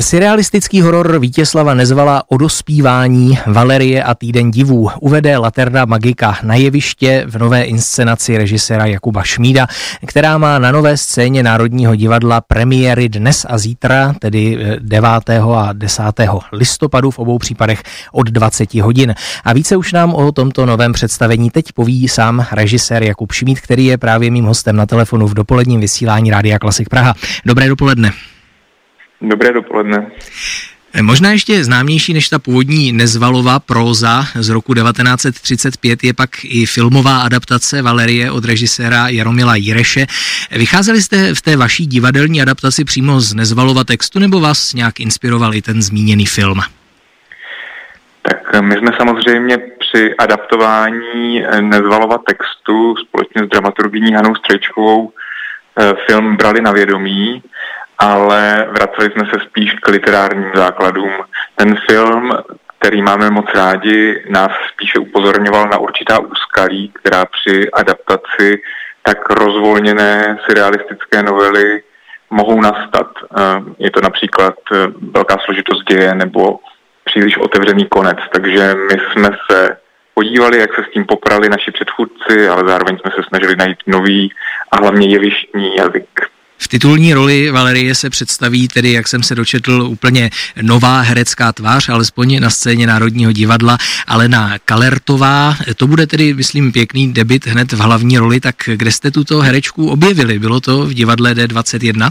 Surrealistický horor Vítězslava Nezvala o dospívání Valerie a týden divů uvede Laterna Magika na jeviště v nové inscenaci režiséra Jakuba Šmída, která má na nové scéně Národního divadla premiéry dnes a zítra, tedy 9. Eh, a 10. listopadu v obou případech od 20 hodin. A více už nám o tomto novém představení teď poví sám režisér Jakub Šmíd, který je právě mým hostem na telefonu v dopoledním vysílání Rádia Klasik Praha. Dobré dopoledne. Dobré dopoledne. Možná ještě známější než ta původní nezvalová próza z roku 1935 je pak i filmová adaptace Valerie od režiséra Jaromila Jireše. Vycházeli jste v té vaší divadelní adaptaci přímo z nezvalova textu nebo vás nějak inspiroval i ten zmíněný film? Tak my jsme samozřejmě při adaptování nezvalova textu společně s dramaturgyní Hanou Strejčkovou eh, film brali na vědomí ale vraceli jsme se spíš k literárním základům. Ten film, který máme moc rádi, nás spíše upozorňoval na určitá úskalí, která při adaptaci tak rozvolněné surrealistické novely mohou nastat. Eh, je to například eh, velká složitost děje nebo příliš otevřený konec, takže my jsme se podívali, jak se s tím poprali naši předchůdci, ale zároveň jsme se snažili najít nový a hlavně jevištní jazyk. V titulní roli Valerie se představí tedy, jak jsem se dočetl, úplně nová herecká tvář, alespoň na scéně Národního divadla, Alena Kalertová. To bude tedy, myslím, pěkný debit hned v hlavní roli, tak kde jste tuto herečku objevili? Bylo to v divadle D21?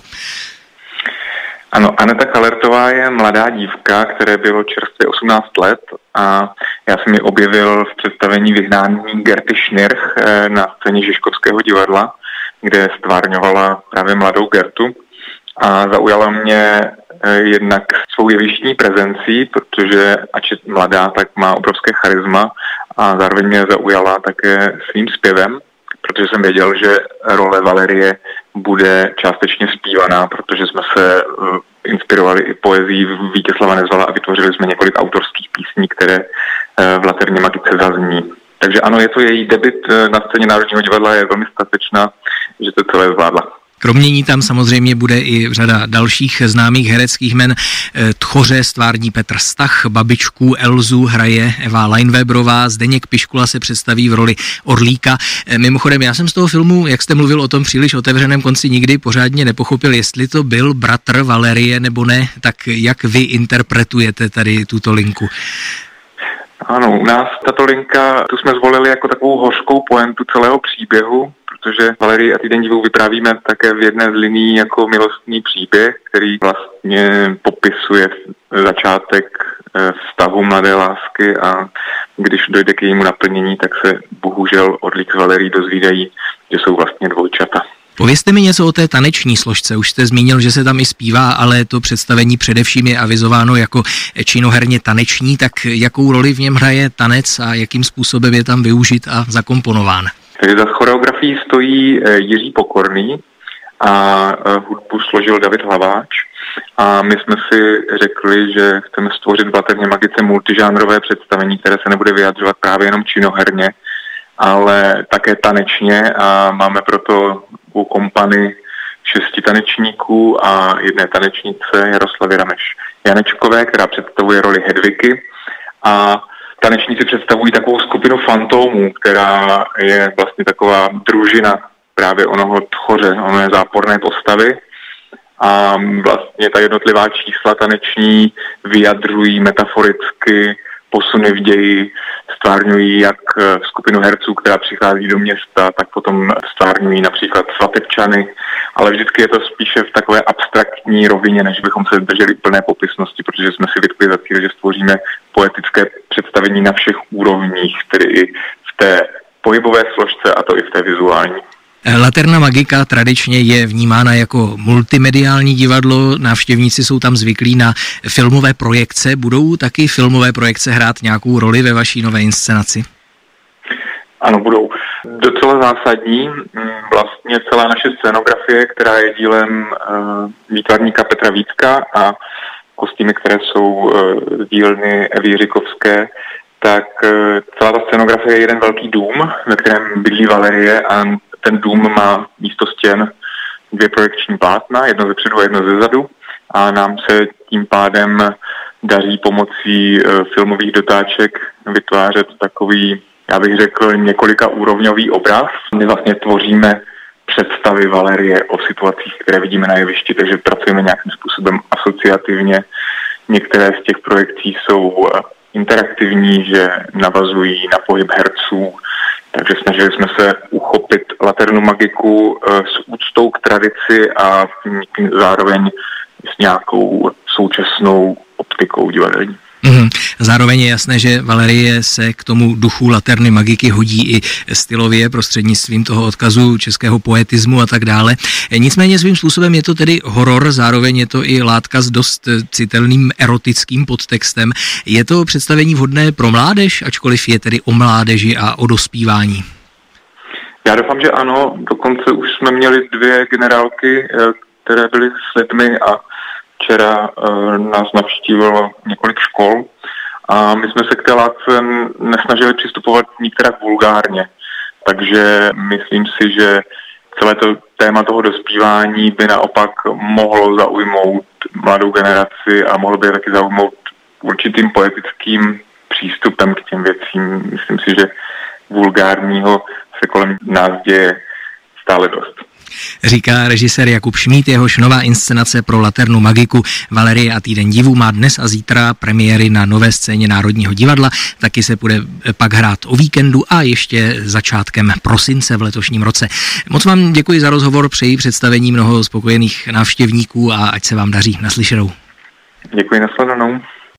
Ano, Aneta Kalertová je mladá dívka, které bylo čerstvě 18 let a já jsem ji objevil v představení vyhnání Gerty Schnirch eh, na scéně Žižkovského divadla kde stvárňovala právě mladou Gertu a zaujala mě eh, jednak svou jevištní prezencí, protože ač je mladá, tak má obrovské charisma a zároveň mě zaujala také svým zpěvem, protože jsem věděl, že role Valerie bude částečně zpívaná, protože jsme se eh, inspirovali i poezí Vítězslava Nezvala a vytvořili jsme několik autorských písní, které eh, v Laterně Magice zazní. Takže ano, je to její debit na scéně Národního divadla, je velmi statečná že to celé zvládla. Kromě ní tam samozřejmě bude i řada dalších známých hereckých men. Eh, Tchoře stvární Petr Stach, babičku Elzu hraje Eva Leinweberová, Zdeněk Piškula se představí v roli Orlíka. Eh, mimochodem, já jsem z toho filmu, jak jste mluvil o tom příliš otevřeném konci, nikdy pořádně nepochopil, jestli to byl bratr Valerie nebo ne, tak jak vy interpretujete tady tuto linku? Ano, u nás tato linka, tu jsme zvolili jako takovou hořkou poentu celého příběhu, protože Valerii a týden divů vyprávíme také v jedné z liní jako milostný příběh, který vlastně popisuje začátek eh, vztahu mladé lásky a když dojde k jejímu naplnění, tak se bohužel od Lík Valerii dozvídají, že jsou vlastně dvojčata. Povězte mi něco o té taneční složce. Už jste zmínil, že se tam i zpívá, ale to představení především je avizováno jako činoherně taneční, tak jakou roli v něm hraje tanec a jakým způsobem je tam využit a zakomponován? Takže za choreografií stojí eh, Jiří Pokorný a eh, hudbu složil David Hlaváč. A my jsme si řekli, že chceme stvořit v Laterně Magice multižánrové představení, které se nebude vyjadřovat právě jenom činoherně, ale také tanečně a máme proto u kompany šesti tanečníků a jedné tanečnice Jaroslavy Rameš Janečkové, která představuje roli Hedviky a tanečníci představují takovou skupinu fantomů, která je vlastně taková družina právě onoho tchoře, ono je záporné postavy. A vlastně ta jednotlivá čísla taneční vyjadřují metaforicky posuny v ději, stvárňují jak eh, skupinu herců, která přichází do města, tak potom stvárňují například svatebčany, ale vždycky je to spíše v takové abstraktní rovině, než bychom se drželi plné popisnosti, protože jsme si vytkli za cíl, že stvoříme poetické představení na všech úrovních, tedy i v té pohybové složce a to i v té vizuální. Laterna Magika tradičně je vnímána jako multimediální divadlo, návštěvníci jsou tam zvyklí na filmové projekce. Budou taky filmové projekce hrát nějakou roli ve vaší nové inscenaci? Ano, budou. Docela zásadní. Vlastně celá naše scenografie, která je dílem uh, výtvarníka Petra Vítka a kostýmy, které jsou uh, dílny Evy Jiřikovské, tak uh, celá ta scenografie je jeden velký dům, ve kterém bydlí Valerie a ten dům má místo stěn dvě projekční plátna, jedno ze předu a jedno ze zadu. a nám se tím pádem daří pomocí filmových dotáček vytvářet takový, já bych řekl, několika úrovňový obraz. My vlastně tvoříme představy Valerie o situacích, které vidíme na jevišti, takže pracujeme nějakým způsobem asociativně. Některé z těch projekcí jsou eh, interaktivní, že navazují na pohyb herců, takže snažili jsme se uchopit laternu magiku eh, s úctou k tradici a zároveň s nějakou současnou optikou divadelní. Mm-hmm. Zároveň je jasné, že Valerie se k tomu duchu laterny magiky hodí i stylově prostřednictvím toho odkazu českého poetismu a tak dále. Nicméně svým způsobem je to tedy horor, zároveň je to i látka s dost citelným erotickým podtextem. Je to představení vhodné pro mládež, ačkoliv je tedy o mládeži a o dospívání? Já doufám, že ano. Dokonce už jsme měli dvě generálky, eh, které byly s lidmi a Včera uh, nás navštívilo několik škol a my jsme se k té látce nesnažili přistupovat nikterak vulgárně. Takže myslím si, že celé to téma toho dospívání by naopak mohlo zaujmout mladou generaci a mohlo by je taky zaujmout určitým poetickým přístupem k těm věcím. Myslím si, že vulgárního se kolem nás děje stále dost říká režisér Jakub Šmít, jehož nová inscenace pro Laternu Magiku Valerie a týden divů má dnes a zítra premiéry na nové scéně Národního divadla, taky se bude pak hrát o víkendu a ještě začátkem prosince v letošním roce. Moc vám děkuji za rozhovor, přeji představení mnoho spokojených návštěvníků a ať se vám daří naslyšenou. Děkuji, nasledanou.